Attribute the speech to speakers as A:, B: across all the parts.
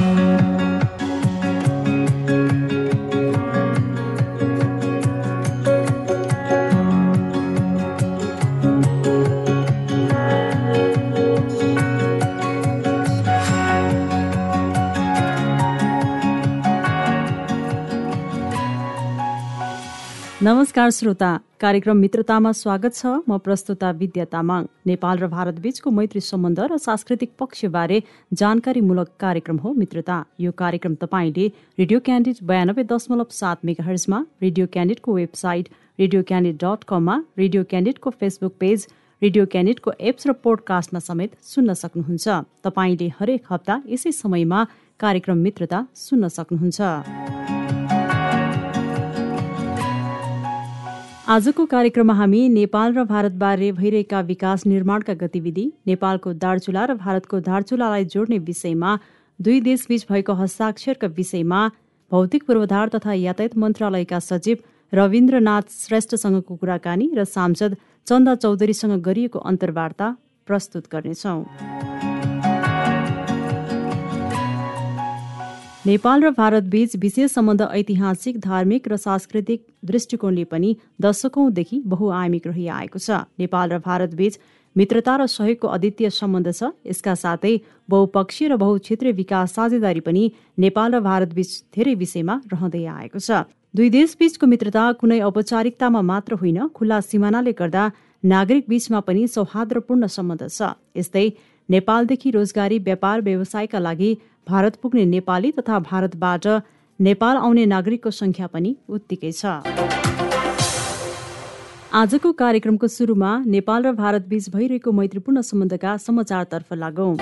A: Thank you. नमस्कार श्रोता। कार्यक्रम मित्रतामा स्वागत छ। म प्रस्तुता विद्या तामाङ। नेपाल र भारत बीचको मैत्री सम्बन्ध र सांस्कृतिक पक्षबारे जानकारीमूलक कार्यक्रम हो मित्रता। यो कार्यक्रम तपाईँले रेडियो क्यान्डिड बयानब्बे दशमलव सात मेगा हर्जमा रेडियो क्यान्डिडको वेबसाइट रेडियो क्यान्डिड डट कममा रेडियो क्यान्डिडको फेसबुक पेज रेडियो क्यान्डिडको एप्स र पोडकास्टमा समेत सुन्न सक्नुहुन्छ। तपाईँले हरेक हप्ता यसै समयमा कार्यक्रम मित्रता सुन्न सक्नुहुन्छ। आजको कार्यक्रममा हामी नेपाल र भारतबारे भइरहेका विकास निर्माणका गतिविधि नेपालको दार्चुला र भारतको दार्चुलालाई जोड्ने विषयमा दुई देशबीच भएको हस्ताक्षरका विषयमा भौतिक पूर्वाधार तथा यातायात मन्त्रालयका सचिव रविन्द्रनाथ श्रेष्ठसँगको कुराकानी र सांसद चन्दा चौधरीसँग गरिएको अन्तर्वार्ता प्रस्तुत गर्नेछौँ। नेपाल र भारत बीच विशेष सम्बन्ध ऐतिहासिक धार्मिक र सांस्कृतिक दृष्टिकोणले पनि दशकौंदेखि बहुआयामिक रहिआएको छ। नेपाल र भारत बीच मित्रता र सहयोगको अद्वितीय सम्बन्ध छ। यसका साथै बहुपक्षीय र बहुक्षेत्रीय विकास साझेदारी पनि नेपाल र भारत बीच धेरै विषयमा रहँदै आएको छ। दुई देश बीचको मित्रता कुनै औपचारिकतामा मात्र होइन खुल्ला सिमानाले गर्दा नागरिक बीचमा पनि सौहार्दपूर्ण सम्बन्ध छ। यस्तै नेपालदेखि रोजगारी व्यापार व्यवसायका लागि भारत पुग्ने नेपाली तथा भारतबाट नेपाल आउने नागरिकको संख्या पनि उत्तिकै छ। आजको कार्यक्रमको सुरुमा नेपाल र भारत बीच भइरहेको मैत्रीपूर्ण सम्बन्धका समाचारतर्फ लागौं।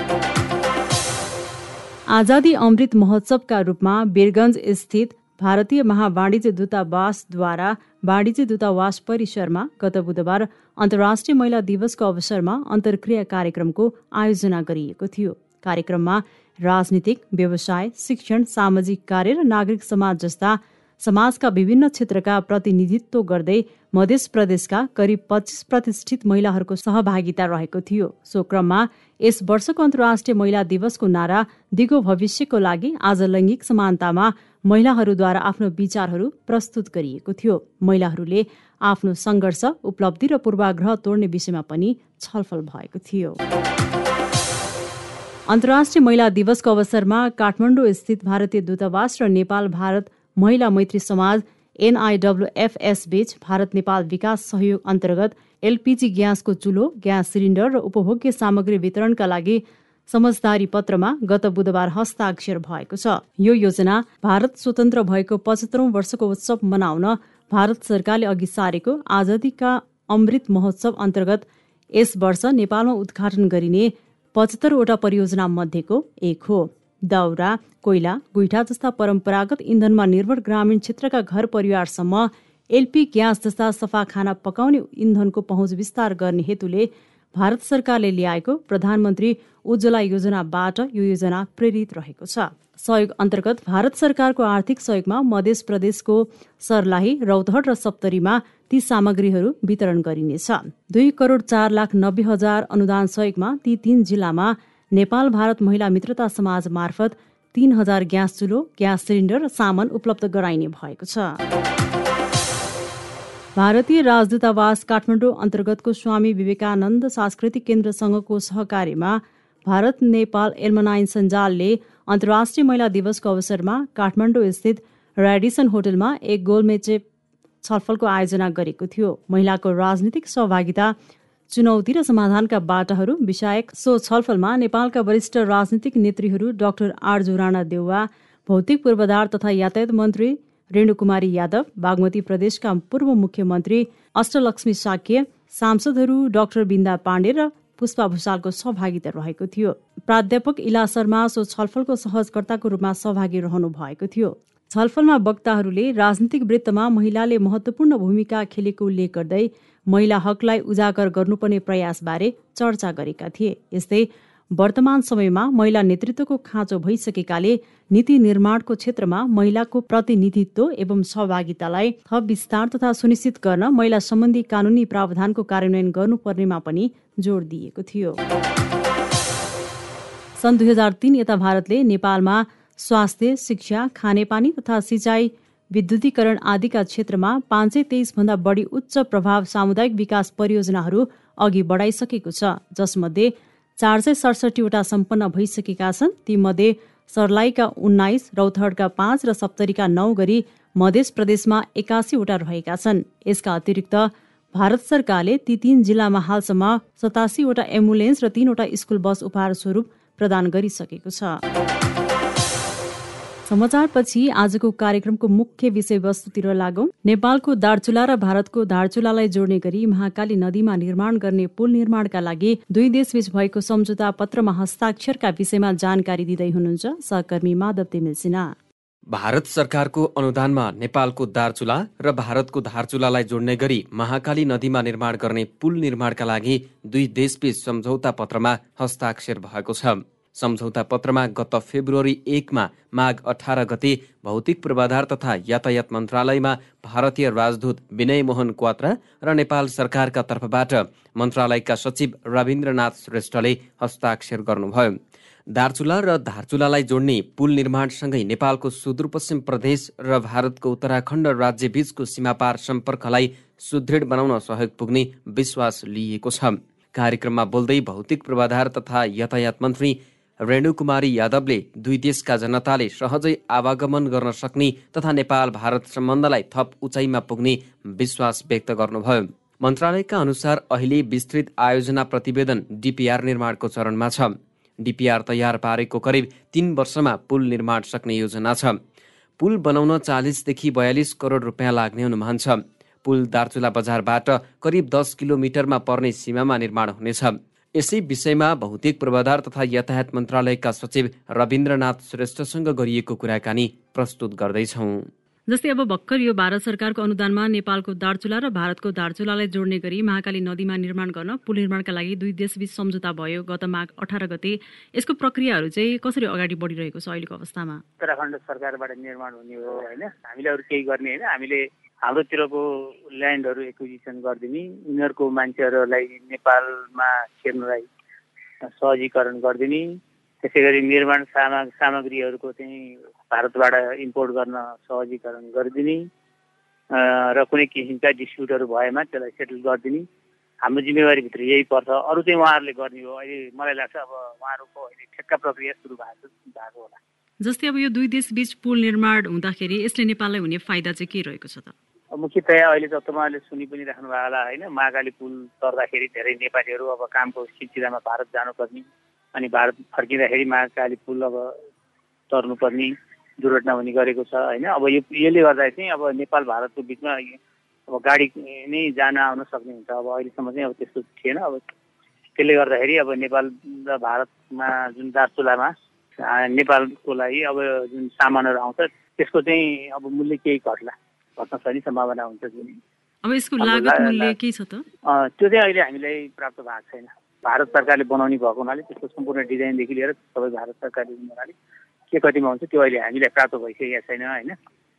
A: आजादी अमृत महोत्सवका रूपमा वीरगंज स्थित भारतीय महावाणिज्य दूतावासद्वारा वाणिज्य दूतावास परिसरमा गत बुधबार अन्तर्राष्ट्रिय महिला दिवसको अवसरमा अन्तर्क्रिया कार्यक्रमको आयोजना गरिएको थियो। कार्यक्रममा राजनीतिक व्यवसाय शिक्षण सामाजिक कार्य र नागरिक समाज जस्ता समाजका विभिन्न क्षेत्रका प्रतिनिधित्व गर्दै मध्य प्रदेशका करिब पच्चिस प्रतिष्ठित महिलाहरूको सहभागिता रहेको थियो। सो क्रममा यस वर्षको अन्तर्राष्ट्रिय महिला दिवसको नारा दिगो भविष्यको लागि आज लैङ्गिक समानतामा महिलाहरूद्वारा आफ्नो विचारहरू प्रस्तुत गरिएको थियो। महिलाहरूले आफ्नो सङ्घर्ष उपलब्धि र पूर्वाग्रह तोड्ने विषयमा पनि छलफल भएको थियो। अन्तर्राष्ट्रिय महिला दिवसको अवसरमा काठमाडौँ स्थित भारतीय दूतावास र नेपाल भारत महिला मैत्री समाज एनआईडब्ल्युएफएस बीच भारत नेपाल विकास सहयोग अन्तर्गत एलपिजी ग्यासको चुलो ग्यास सिलिन्डर र उपभोग्य सामग्री वितरणका लागि समझदारी पत्रमा गत बुधबार हस्ताक्षर भएको छ। यो योजना भारत स्वतन्त्र भएको पचहत्तरौं वर्षको उत्सव मनाउन भारत सरकारले अघि सारेको आजादीका अमृत महोत्सव अन्तर्गत यस वर्ष नेपालमा उद्घाटन गरिने पचहत्तरवटा परियोजना मध्येको एक हो। दाउरा कोइला गुइठा जस्ता परम्परागत इन्धनमा निर्भर ग्रामीण क्षेत्रका घर परिवारसम्म एलपी ग्यास जस्ता सफा खाना पकाउने इन्धनको पहुँच विस्तार गर्ने हेतुले भारत सरकारले ल्याएको प्रधानमन्त्री उज्जवला योजनाबाट यो योजना प्रेरित रहेको छ। सहयोग अन्तर्गत भारत सरकारको आर्थिक सहयोगमा मध्य प्रदेशको सर्लाही रौतहट र सप्तरीमा ती सामग्रीहरू वितरण गरिनेछ। दुई करोड चार लाख नब्बे हजार अनुदान सहयोगमा ती तीन जिल्लामा नेपाल भारत महिला मित्रता समाज मार्फत तीन हजार ग्यास चुलो ग्यास सिलिन्डर र सामान उपलब्ध गराइने भएको छ। भारतीय राजदूतावास काठमाडौँ अन्तर्गतको स्वामी विवेकानन्द सांस्कृतिक केन्द्रसँगको सहकार्यमा भारत नेपाल एल्मनाइन सञ्जालले अन्तर्राष्ट्रिय महिला दिवसको अवसरमा काठमाडौँ स्थित रेडिसन होटलमा एक गोलमेचे छलफलको आयोजना गरेको थियो। महिलाको राजनीतिक सहभागिता चुनौती र समाधानका बाटाहरू विषयक सो छलफलमा नेपालका वरिष्ठ राजनीतिक नेत्रीहरू डाक्टर आरजु राणा देउवा भौतिक पूर्वाधार तथा यातायात मन्त्री रेणुकुमारी यादव बागमती प्रदेशका पूर्व मुख्यमन्त्री अष्टलक्ष्मी साक्य सांसदहरू डाक्टर बिन्दा पाण्डे र पुष्पा भूषालको सहभागिता रहेको थियो प्राध्यापक इला शर्मा सो छलफलको सहजकर्ताको रूपमा सहभागी रहनु भएको थियो छलफलमा वक्ताहरूले राजनीतिक वृत्तमा महिलाले महत्वपूर्ण भूमिका खेलेको उल्लेख गर्दै महिला हकलाई उजागर गर्नुपर्ने प्रयासबारे चर्चा गरेका थिए यस्तै वर्तमान समयमा महिला नेतृत्वको खाँचो भइसकेकाले नीति निर्माणको क्षेत्रमा महिलाको प्रतिनिधित्व एवं सहभागितालाई थप विस्तार तथा सुनिश्चित गर्न महिला सम्बन्धी कानुनी प्रावधानको कार्यान्वयन गर्नुपर्नेमा पनि जोड दिएको थियो। सन् दुई हजार तीन यता भारतले नेपालमा स्वास्थ्य शिक्षा खानेपानी तथा सिँचाइ विद्युतीकरण आदिका क्षेत्रमा पाँच सय तेइसभन्दा बढी उच्च प्रभाव सामुदायिक विकास परियोजनाहरू अघि बढाइसकेको छ जसमध्ये चार सय सडसठीवटा सम्पन्न भइसकेका छन्। तीमध्ये सर्लाईका उन्नाइस रौतहटका पाँच र सप्तरीका नौ गरी मध्य प्रदेशमा एकासीवटा रहेका छन्। यसका अतिरिक्त भारत सरकारले ती तीन जिल्लामा हालसम्म सतासीवटा एम्बुलेन्स र तीनवटा स्कुल बस उपहार स्वरूप प्रदान गरिसकेको छ। समाचारपछि आजको कार्यक्रमको मुख्य विषयवस्तुतिर लागौं। नेपालको दार्चुला र भारतको धारचुलालाई जोड्ने गरी महाकाली नदीमा निर्माण गर्ने पुल निर्माणका लागि दुई देशबीच भएको सम्झौता पत्रमा हस्ताक्षरका विषयमा जानकारी दिँदै हुनुहुन्छ सहकर्मी माधव तिमिल सिन्हा।
B: भारत सरकारको अनुदानमा नेपालको दार्चुला र भारतको धारचुलालाई जोड्ने गरी महाकाली नदीमा निर्माण गर्ने पुल निर्माणका लागि दुई देशबीच सम्झौता पत्रमा हस्ताक्षर भएको छ। सम्झौता पत्रमा गत फेब्रुअरी एकमा माघ अठार गते भौतिक पूर्वाधार तथा यातायात मन्त्रालयमा भारतीय राजदूत विनय मोहन क्वात्रा र नेपाल सरकारका तर्फबाट मन्त्रालयका सचिव रविन्द्रनाथ श्रेष्ठले हस्ताक्षर गर्नुभयो। दार्चुला र धारचुलालाई जोड्ने पुल निर्माणसँगै नेपालको सुदूरपश्चिम प्रदेश र भारतको उत्तराखण्ड राज्य बीचको सीमापार सम्पर्कलाई सुदृढ बनाउन सहयोग पुग्ने विश्वास लिइएको छ। कार्यक्रममा बोल्दै भौतिक पूर्वाधार तथा यातायात मन्त्री रेणुकुमारी यादवले दुई देशका जनताले सहजै आवागमन गर्न सक्ने तथा नेपाल भारत सम्बन्धलाई थप उचाइमा पुग्ने विश्वास व्यक्त गर्नुभयो। मन्त्रालयका अनुसार अहिले विस्तृत आयोजना प्रतिवेदन डिपिआर निर्माणको चरणमा छ। डिपिआर तयार पारेको करिब तीन वर्षमा पुल निर्माण सक्ने योजना छ। पुल बनाउन चालिसदेखि बयालिस करोड रुपियाँ लाग्ने अनुमान छ। पुल दार्चुला बजारबाट करिब दस किलोमिटरमा पर्ने सीमामा निर्माण हुनेछ। यसै विषयमा भौतिक पूर्वाधार तथा यातायात मन्त्रालयका सचिव रविन्द्रनाथ श्रेष्ठसँग गरिएको कुराकानी प्रस्तुत गर्दैछौँ।
A: जस्तै अब भर्खर यो भारत सरकारको अनुदानमा नेपालको दार्चुला र भारतको दार्चुलालाई जोड्ने गरी महाकाली नदीमा निर्माण गर्न पुल निर्माणका लागि दुई देशबीच सम्झौता भयो। गत माघ अठार गते यसको प्रक्रियाहरू चाहिँ कसरी अगाडि बढिरहेको छ अहिलेको अवस्थामा?
C: उत्तराखण्ड सरकारबाट निर्माण हुने हो होइन? हामीले अरू केही गर्ने होइन। हामीले हाम्रोतिरको ल्यान्डहरू एक्विजिसन गरिदिने उनीहरूको मान्छेहरूलाई नेपालमा छिर्नलाई सहजीकरण गरिदिने त्यसै गरी निर्माण सामा सामग्रीहरूको चाहिँ भारतबाट इम्पोर्ट गर्न सहजीकरण गरिदिने र कुनै किसिमका डिस्प्युटहरू भएमा त्यसलाई सेटल गरिदिने। हाम्रो जिम्मेवारीभित्र यही पर्छ। अरू चाहिँ उहाँहरूले गर्ने हो। अहिले मलाई लाग्छ अब उहाँहरूको अहिले ठेक्का प्रक्रिया सुरु भएको भएको होला।
A: जस्तै अब यो दुई देश बिच पुल निर्माण हुँदाखेरि यसले नेपाललाई हुने फाइदा चाहिँ के रहेको छ त?
C: मुख्यतया अहिले त तपाईँहरूले सुनि पनि राख्नु भएको होला होइन? महाकाली पुल तर्दाखेरि धेरै नेपालीहरू अब कामको सिलसिलामा भारत जानुपर्ने अनि भारत फर्किँदाखेरि महाकाली पुल अब तर्नुपर्ने दुर्घटना हुने गरेको छ होइन? अब यो यसले गर्दा चाहिँ अब नेपाल भारतको बिचमा अब गाडी नै जान आउन सक्ने हुन्छ। अब अहिलेसम्म चाहिँ अब त्यस्तो थिएन। अब त्यसले गर्दाखेरि अब नेपाल र भारतमा जुन दार्चुलामा नेपालको लागि अब जुन सामानहरू आउँछ त्यसको चाहिँ अब मूल्य केही घट्ला घट्न सक्ने सम्भावना हुन्छ जुन।
A: अब यसको लागत मूल्य के छ त?
C: त्यो चाहिँ अहिले हामीलाई प्राप्त भएको छैन। भारत सरकारले बनाउने भएको हुनाले त्यसको सम्पूर्ण डिजाइनदेखि लिएर सबै भारत सरकारले हुनाले के कतिमा हुन्छ त्यो अहिले हामीलाई प्राप्त भइसकेको छैन होइन?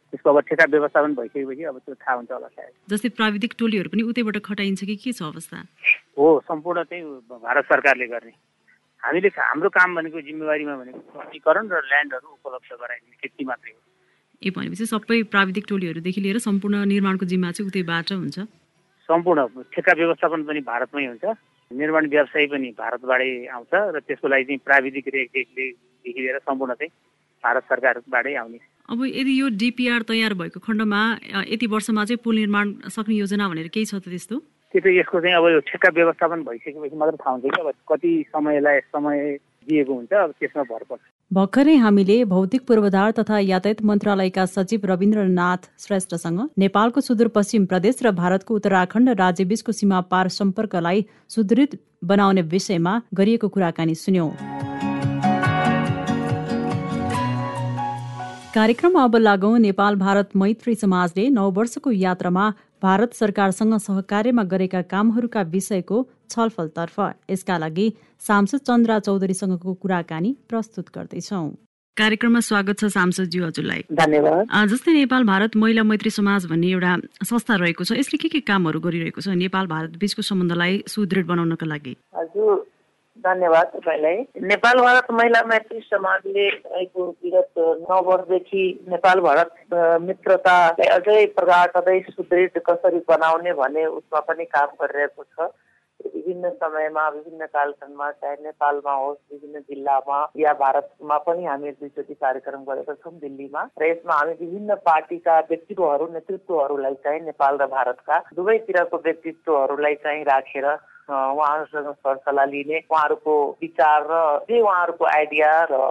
C: त्यसको अब ठेका व्यवस्थापन भइसकेपछि अब त्यो थाहा हुन्छ होला सायद।
A: जस्तै प्राविधिक टोलीहरू पनि उतैबाट खटाइन्छ कि के छ अवस्था?
C: हो सम्पूर्ण चाहिँ भारत सरकारले गर्ने। हामीले हाम्रो काम भनेको जिम्मेवारीमा भनेको सहजीकरण र ल्यान्डहरू उपलब्ध गराइदिने त्यति मात्रै हो।
A: ए भनेपछि सबै प्राविधिक टोलीहरूदेखि लिएर सम्पूर्ण निर्माणको जिम्मा चाहिँ उतैबाट हुन्छ।
C: सम्पूर्ण ठेक्का व्यवस्थापन पनि भारतमै हुन्छ। निर्माण व्यवसाय पनि भारतबाटै आउँछ र त्यसको लागि चाहिँ प्राविधिक रेखदेखि लिएर सम्पूर्ण चाहिँ भारत सरकारबाटै आउने।
A: अब यदि यो डिपिआर तयार भएको खण्डमा यति वर्षमा चाहिँ पुल निर्माण सक्ने योजना भनेर केही छ त त्यस्तो?
C: त्यो त यसको चाहिँ अब यो ठेक्का व्यवस्थापन भइसकेपछि मात्र थाहा हुन्छ कि अब कति समयलाई समय दिएको हुन्छ अब त्यसमा भर पर्छ।
A: भर्खरै हामीले भौतिक पूर्वाधार तथा यातायात मन्त्रालयका सचिव रविन्द्रनाथ श्रेष्ठसँग नेपालको सुदूरपश्चिम प्रदेश र भारतको उत्तराखण्ड राज्यबीचको सीमा पार सम्पर्कलाई सुदृढ बनाउने विषयमा गरिएको कुराकानी सुन्यौं। कार्यक्रममा अब लागौं नेपाल भारत मैत्री समाजले नौ वर्षको यात्रामा भारत सरकारसँग सहकार्यमा गरेका कामहरूका विषयको छलफलतर्फ यसका लागि सांसद चन्द्रा चौधरीसँगको कुराकानी प्रस्तुत गर्दैछौ। कार्यक्रममा स्वागत छ सांसदज्यू हजुरलाई।
C: धन्यवाद।
A: जस्तै नेपाल भारत महिला मैत्री समाज भन्ने एउटा संस्था रहेको छ यसले के के कामहरू गरिरहेको छ? नेपाल भारत बीचको सम्बन्धलाई सुदृढ बनाउनको लागि।
C: हजुर
D: धन्यवाद तपाईँलाई। नेपाल भारत महिला मैत्री समाजले रहेको विगत नौ वर्षदेखि नेपाल भारत मित्रतालाई अझै प्रगाढ अझै सुदृढ कसरी बनाउने भन्ने उसमा पनि काम गरिरहेको छ। विभिन्न समयमा विभिन्न कालखण्डमा चाहे नेपालमा होस् विभिन्न जिल्लामा या भारतमा पनि हामी दुईचोटि कार्यक्रम गरेका छौँ दिल्लीमा। र यसमा हामी विभिन्न पार्टीका व्यक्तित्वहरू नेतृत्वहरूलाई चाहिँ नेपाल र भारतका दुवैतिरको व्यक्तित्वहरूलाई चाहिँ राखेर उहाँहरूसँग सरसल्लाह लिने उहाँहरूको विचार र जे उहाँहरूको आइडिया र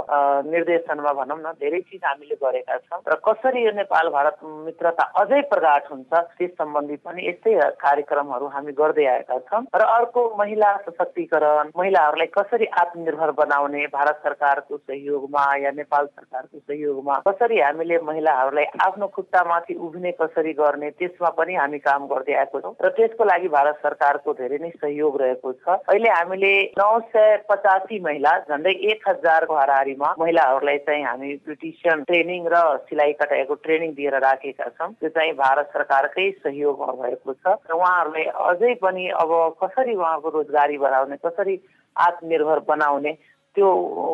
D: निर्देशनमा भनौँ न धेरै चिज हामीले गरेका छौँ। र कसरी यो नेपाल भारत मित्रता अझै प्रगाट हुन्छ त्यस सम्बन्धी पनि यस्तै कार्यक्रमहरू हामी गर्दै आएका छौँ। र अर्को महिला सशक्तिकरण महिलाहरूलाई कसरी आत्मनिर्भर बनाउने भारत सरकारको सहयोगमा या नेपाल सरकारको सहयोगमा कसरी हामीले महिलाहरूलाई आफ्नो खुट्टामाथि उभिने कसरी गर्ने त्यसमा पनि हामी काम गर्दै आएको छौँ। र त्यसको लागि भारत सरकारको धेरै नै सहयोग सहयोग रहेको छ। अहिले हामीले नौ सय पचासी महिला झन्डै एक हजारको हाराहारीमा महिलाहरूलाई चाहिँ हामी ब्युटिसियन ट्रेनिङ र सिलाइ कटाइको ट्रेनिङ दिएर राखेका छौँ। त्यो चाहिँ भारत सरकारकै सहयोगमा भएको छ। र उहाँहरूले अझै पनि अब कसरी उहाँको रोजगारी बढाउने कसरी आत्मनिर्भर बनाउने त्यो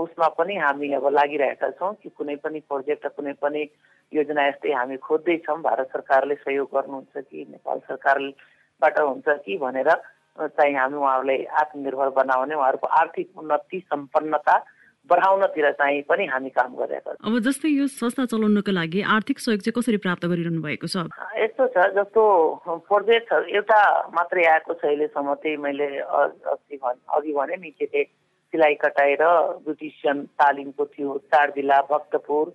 D: उसमा पनि हामी अब लागिरहेका छौँ कि कुनै पनि प्रोजेक्ट कुनै पनि योजना यस्तै हामी खोज्दैछौँ। भारत सरकारले सहयोग गर्नुहुन्छ कि नेपाल सरकारबाट हुन्छ कि भनेर चाहिँ हामी उहाँहरूलाई आत्मनिर्भर बनाउने उहाँहरूको आर्थिक उन्नति सम्पन्नता बढाउनतिर चाहिँ पनि हामी काम गरिरहेका
A: छौँ। अब जस्तै यो संस्था चलाउनको लागि आर्थिक सहयोग चाहिँ कसरी प्राप्त गरिरहनु भएको छ?
D: यस्तो छ जस्तो प्रोजेक्टहरू एउटा मात्रै आएको छ अहिलेसम्म त्यही मैले अस्ति अघि भने नि के अरे सिलाइ कटाएर ब्युटिसियन तालिमको थियो चार जिल्ला भक्तपुर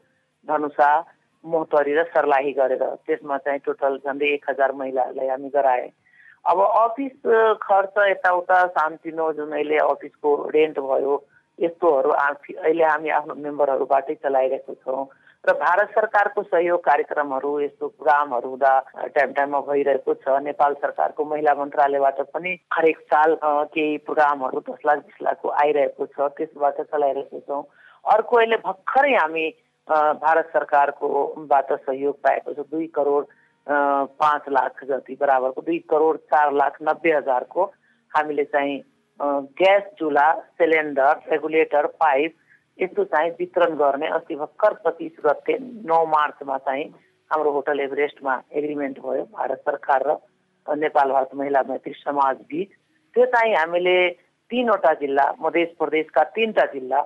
D: धनुषा मोहतरी र सर्लाही गरेर त्यसमा चाहिँ टोटल झन्डै एक हजार महिलाहरूलाई हामी गराए। अब अफिस खर्च यताउता सानतिनो जुन अहिले अफिसको रेन्ट भयो यस्तोहरू अहिले हामी आफ्नो मेम्बरहरूबाटै चलाइरहेको छौँ। र भारत सरकारको सहयोग कार्यक्रमहरू यस्तो प्रोग्रामहरू हुँदा टाइम टाइममा भइरहेको छ। नेपाल सरकारको महिला मन्त्रालयबाट पनि हरेक साल केही प्रोग्रामहरू दस लाख बिस लाखको आइरहेको छ। त्यसबाट चलाइरहेको छौँ। अर्को अहिले भर्खरै हामी भारत सरकारकोबाट सहयोग पाएको छ। दुई करोड पाँच लाख जति बराबरको दुई करोड चार लाख नब्बे हजारको हामीले चाहिँ ग्यास चुल्हा सिलिन्डर रेगुलेटर पाइप यस्तो चाहिँ वितरण गर्ने अस्ति भर्खर पच्चिस गते नौ मार्चमा चाहिँ हाम्रो होटल एभरेस्टमा एग्रिमेन्ट भयो भारत सरकार र नेपाल भारत महिला मैत्री समाज बिच। त्यो चाहिँ हामीले तिनवटा जिल्ला मध्य प्रदेशका तिनवटा जिल्ला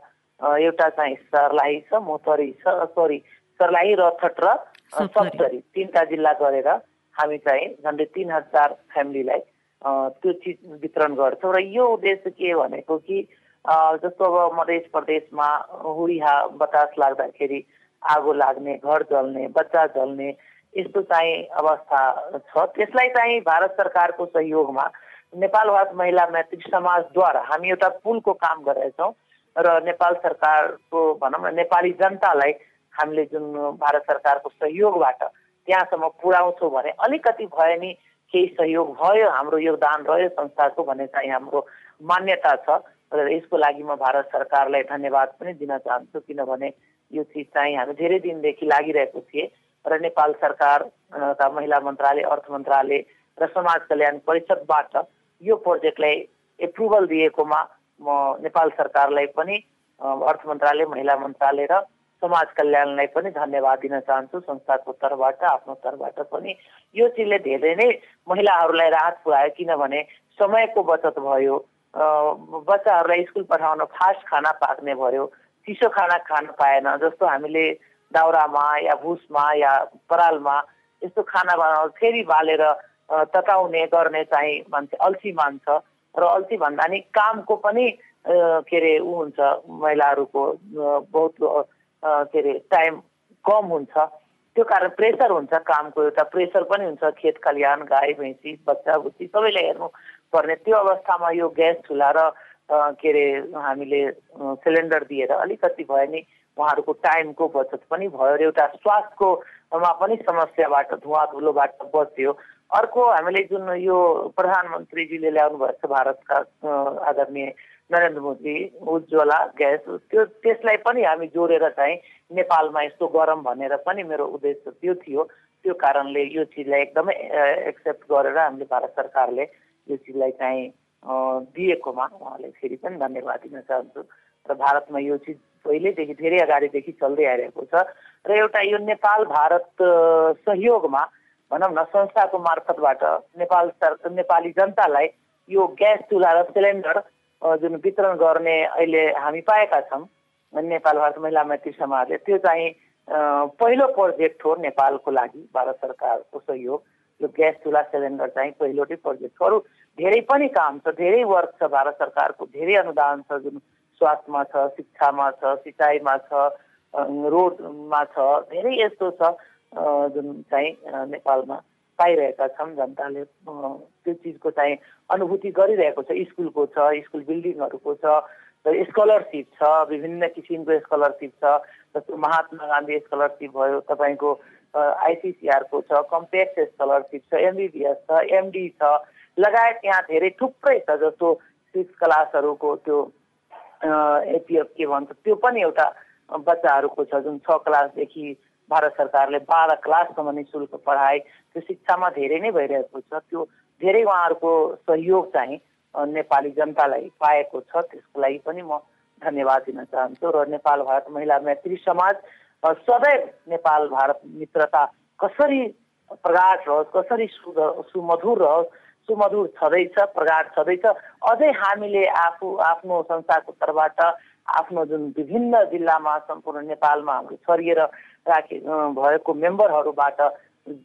D: एउटा चाहिँ सर्लाही छ मोतरी छ सरी सर्लाही रथट र सप्तरी तिनवटा जिल्ला गरेर हामी चाहिँ झन्डै तिन हजार फ्यामिलीलाई त्यो चिज वितरण गर्छौँ। र यो उद्देश्य के भनेको कि जस्तो अब मध्य प्रदेशमा हुरिहा बतास लाग्दाखेरि आगो लाग्ने घर जल्ने बच्चा जल्ने यस्तो चाहिँ अवस्था छ। त्यसलाई चाहिँ भारत सरकारको सहयोगमा नेपाल भारत महिला मैत्री समाजद्वारा हामी एउटा पुलको काम गरेछौँ। र नेपाल सरकारको भनौँ न नेपाली जनतालाई हामीले जुन भारत सरकारको सहयोगबाट त्यहाँसम्म पुर्याउँछौँ भने अलिकति भए नि केही सहयोग भयो हाम्रो योगदान रह्यो संस्थाको भन्ने चाहिँ हाम्रो मान्यता छ। र यसको लागि म भारत सरकारलाई धन्यवाद पनि दिन चाहन्छु किनभने यो चिज चाहिँ हामी धेरै दिनदेखि लागिरहेको थिएँ। र नेपाल सरकारका महिला मन्त्रालय अर्थ मन्त्रालय र समाज कल्याण परिषदबाट यो प्रोजेक्टलाई एप्रुभल दिएकोमा म नेपाल सरकारलाई पनि अर्थ मन्त्रालय महिला मन्त्रालय र समाज कल्याणलाई पनि धन्यवाद दिन चाहन्छु। संस्थाको तर्फबाट आफ्नो तर्फबाट पनि। यो चिजले धेरै नै महिलाहरूलाई राहत पुऱ्यायो किनभने समयको बचत भयो। बच्चाहरूलाई स्कुल पठाउन फास्ट खाना पाक्ने भयो। चिसो खाना खान पाएन जस्तो हामीले दाउरामा या भुसमा या परालमा यस्तो खाना बनाउ फेरि बालेर तताउने गर्ने चाहिँ मान्छे अल्छी मान्छ। र अल्छी भन्दा नि कामको पनि के अरे ऊ हुन्छ महिलाहरूको बहुत के अरे टाइम कम हुन्छ। त्यो कारण प्रेसर हुन्छ कामको एउटा प्रेसर पनि हुन्छ खेत खलिहान गाई भैँसी बच्चा बुच्ची सबैलाई हेर्नु पर्ने। त्यो अवस्थामा यो ग्यास चुल्हा र के अरे हामीले सिलिन्डर दिएर अलिकति भयो नि उहाँहरूको टाइमको बचत पनि भयो र एउटा स्वास्थ्यकोमा पनि समस्याबाट धुवा धुलोबाट बच्यो। अर्को हामीले जुन यो प्रधानमन्त्रीजीले ल्याउनु भएको छ भारतका आदरणीय नरेन्द्र मोदी उज्ज्वला ग्यास त्यो त्यसलाई पनि हामी जोडेर चाहिँ नेपालमा यस्तो गरौँ भनेर पनि मेरो उद्देश्य त्यो थियो। त्यो कारणले यो चिजलाई एकदमै एक्सेप्ट गरेर हामीले भारत सरकारले यो चिजलाई चाहिँ दिएकोमा उहाँलाई फेरि पनि धन्यवाद दिन चाहन्छु। र भारतमा यो चिज पहिल्यैदेखि धेरै अगाडिदेखि चल्दै आइरहेको छ। र एउटा यो नेपाल भारत सहयोगमा भनौँ न संस्थाको मार्फतबाट नेपाल सर नेपाली जनतालाई यो ग्यास चुल्हा र सिलिन्डर जुन वितरण गर्ने अहिले हामी पाएका छौँ नेपाल भारत महिला मैत्री समाजले त्यो चाहिँ पहिलो प्रोजेक्ट हो नेपालको लागि भारत सरकारको सहयोग यो ग्यास चुल्हा सिलिन्डर चाहिँ पहिलोटै प्रोजेक्ट हो। अरू धेरै पनि काम छ धेरै वर्क छ भारत सरकारको धेरै अनुदान छ जुन स्वास्थ्यमा छ शिक्षामा छ सिँचाइमा छ रोडमा छ धेरै यस्तो छ जुन चाहिँ नेपालमा। पाइरहेका छौँ जनताले त्यो चिजको चाहिँ अनुभूति गरिरहेको छ। स्कुलको छ स्कुल बिल्डिङहरूको छ स्कलरसिप छ विभिन्न किसिमको स्कलरसिप छ। जस्तो महात्मा गान्धी स्कलरसिप भयो तपाईँको आइसिसिआरको छ कम्प्याक्ट स्कलरसिप छ एमबिबिएस छ एमडी छ। लगायत यहाँ धेरै थुप्रै छ जस्तो सिक्स क्लासहरूको त्यो एपिएफ के भन्छ त्यो पनि एउटा बच्चाहरूको छ जुन छ क्लासदेखि भारत सरकारले बाह्र क्लाससम्म नि शुल्क पढाए त्यो शिक्षामा धेरै नै भइरहेको छ। त्यो धेरै उहाँहरूको सहयोग चाहिँ नेपाली जनतालाई पाएको छ। त्यसको लागि पनि म धन्यवाद दिन चाहन्छु। र नेपाल भारत महिला मैत्री समाज सदैव नेपाल भारत मित्रता कसरी प्रगाट रहोस् कसरी सुमधुर रहोस् सुमधुर छँदैछ प्रगाट छँदैछ। अझै हामीले आफू आफ्नो संस्थाको तर्फबाट आफ्नो जुन विभिन्न जिल्लामा सम्पूर्ण नेपालमा हाम्रो छरिएर राखे भएको मेम्बरहरूबाट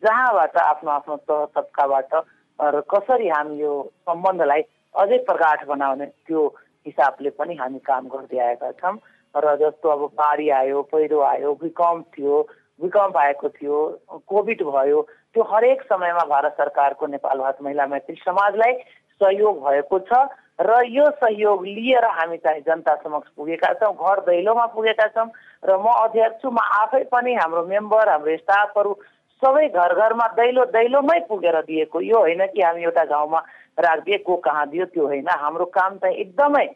D: जहाँबाट आफ्नो आफ्नो तह तब्काबाट र कसरी हामी यो सम्बन्धलाई अझै प्रगाठ बनाउने त्यो हिसाबले पनि हामी काम गर्दै आएका छौँ। र जस्तो अब बाढी आयो पहिरो आयो भूकम्प थियो भूकम्प आएको थियो कोभिड भयो त्यो हरेक समयमा भारत सरकारको नेपाल भारत महिला मैत्री समाजलाई सहयोग भएको छ। र यो सहयोग लिएर हामी चाहिँ जनता समक्ष पुगेका छौँ घर दैलोमा पुगेका छौँ र म अध्यक्ष छु म आफै पनि हाम्रो मेम्बर हाम्रो स्टाफहरू सबै घर घरमा दैलो दैलोमै पुगेर दिएको यो होइन कि हामी एउटा गाउँमा राखिदिए को कहाँ दियो त्यो होइन। हाम्रो काम चाहिँ एकदमै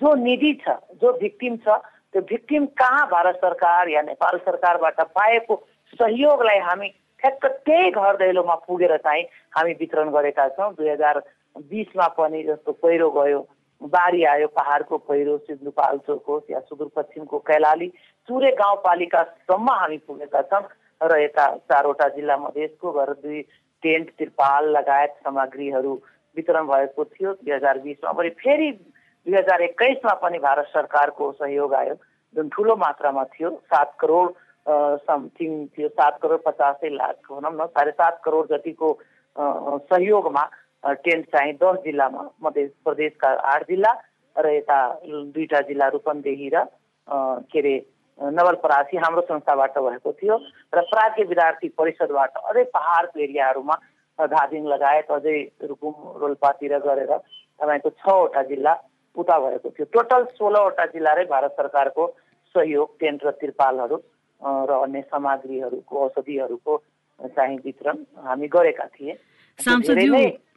D: जो निधि छ जो भिक्टिम छ त्यो भिक्टिम कहाँ भारत सरकार या नेपाल सरकारबाट पाएको सहयोगलाई हामी ठ्याक्क त्यही घर दैलोमा पुगेर चाहिँ हामी वितरण गरेका छौँ। दुई हजार बिसमा पनि जस्तो पहिरो गयो बाढी आयो पहाडको पहिरो सिन्धुपाल्चोक होस् या सुदूरपश्चिमको कैलाली चुरे गाउँपालिकासम्म हामी पुगेका छौँ र यता चारवटा जिल्ला मधेसको घर दुई टेन्ट त्रिपाल लगायत सामग्रीहरू वितरण भएको थियो। दुई हजार बिसमा पनि फेरि दुई हजार एक्काइसमा पनि भारत सरकारको सहयोग आयो जुन ठुलो मात्रामा थियो। सात करोड समथिङ थियो सात करोड पचासै लाख भनौँ न साढे सात करोड जतिको सहयोगमा टेन्ट चाहिँ दस जिल्लामा मध्य प्रदेशका आठ जिल्ला र यता दुईवटा जिल्ला रूपन्देही र के अरे नवलपरासी हाम्रो संस्थाबाट भएको थियो र प्राज्ञ विद्यार्थी परिषदबाट अझै पहाडको एरियाहरूमा धादिङ लगायत अझै रुकुम रोल्पातिर गरेर तपाईँको छवटा जिल्ला उता भएको थियो। टोटल सोह्रवटा जिल्ला र भारत सरकारको सहयोग टेन्ट र तिरपालहरू र अन्य सामग्रीहरूको औषधिहरूको चाहिँ वितरण हामी गरेका थिए।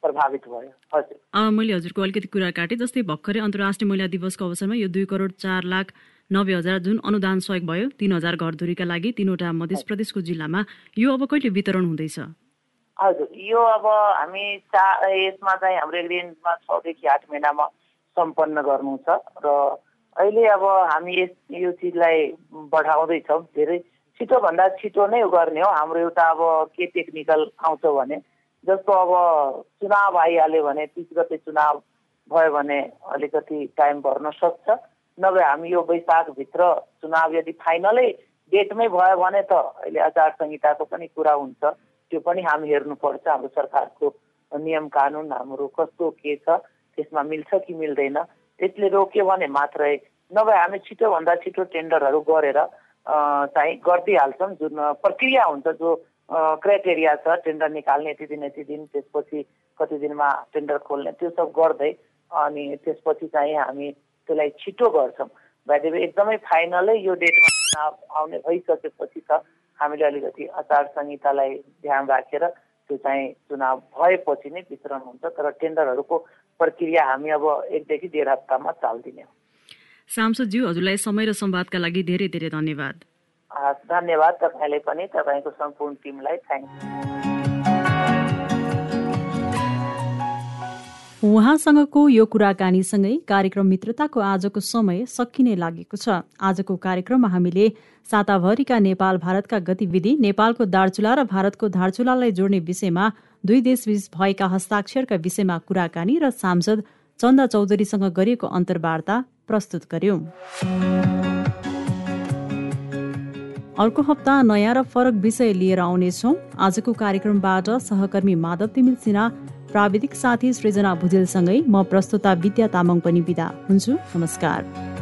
D: प्रभावित भयो।
A: हजुर। मैले हजुरको अलिकति कुरा काटेँ जस्तै भर्खरै अन्तर्राष्ट्रिय महिला दिवसको अवसरमा यो दुई करोड चार लाख नब्बे हजार जुन अनुदान सहयोग भयो तिन हजार घरधुरीका लागि तिनवटा मध्य प्रदेशको जिल्लामा यो अब कहिले वितरण हुँदैछ?
D: हजुर यो अब हामी चा यसमा चाहिँ हाम्रो एग्रिमेन्टमा छदेखि आठ महिनामा सम्पन्न गर्नु छ र अहिले अब हामी यस यो चिजलाई बढाउँदैछौँ धेरै छिटोभन्दा छिटो नै गर्ने हो। हाम्रो एउटा अब के टेक्निकल आउँछ भने जस्तो अब चुनाव आइहाल्यो भने तिस गते चुनाव भयो भने अलिकति टाइम भर्न सक्छ। नभए हामी यो वैशाखभित्र चुनाव यदि फाइनलै डेटमै भयो भने त अहिले आचार संहिताको पनि कुरा हुन्छ। त्यो पनि हामी हेर्नुपर्छ। हाम्रो सरकारको नियम कानुन हाम्रो कस्तो के छ त्यसमा मिल्छ कि मिल्दैन। त्यसले रोक्यो भने मात्रै नभए हामी छिटोभन्दा छिटो टेन्डरहरू गरेर चाहिँ गरिदिइहाल्छौँ। जुन प्रक्रिया हुन्छ जो क्राइटेरिया छ टेन्डर निकाल्ने यति दिन यति दिन त्यसपछि कति दिनमा टेन्डर खोल्ने त्यो सब गर्दै अनि त्यसपछि चाहिँ हामी त्यसलाई छिटो गर्छौँ। भाइदेवी एकदमै फाइनलै यो डेटमा आउने भइसकेपछि त हामीले अलिकति आचार संहितालाई ध्यान राखेर त्यो चाहिँ चुनाव भएपछि नै वितरण हुन्छ तर टेन्डरहरूको प्रक्रिया हामी अब एकदेखि डेढ हप्तामा चालिदिने हो।
A: सांसदज्यू हजुरलाई समय र संवादका लागि धेरै धेरै धन्यवाद।
D: धन्यवाद तपाईँलाई पनि तपाईँको सम्पूर्ण टिमलाई थ्याङ्क।
A: उहाँसँगको यो कुराकानीसँगै कार्यक्रम मित्रताको आजको समय सकिने लागेको छ। आजको कार्यक्रममा हामीले साताभरिका नेपाल भारतका गतिविधि नेपालको दार्चुला र भारतको धारचुलालाई जोड्ने विषयमा दुई देशबीच भएका हस्ताक्षरका विषयमा कुराकानी र सांसद चन्दा चौधरीसँग गरिएको अन्तर्वार्ता प्रस्तुत गर्यौं। अर्को हप्ता नयाँ र फरक विषय लिएर आउनेछौँ। आजको कार्यक्रमबाट सहकर्मी माधव तिमिल सिन्हा प्राविधिक साथी सृजना भुजेलसँगै म प्रस्तुता विद्या तामाङ पनि विदा हुन्छु। नमस्कार।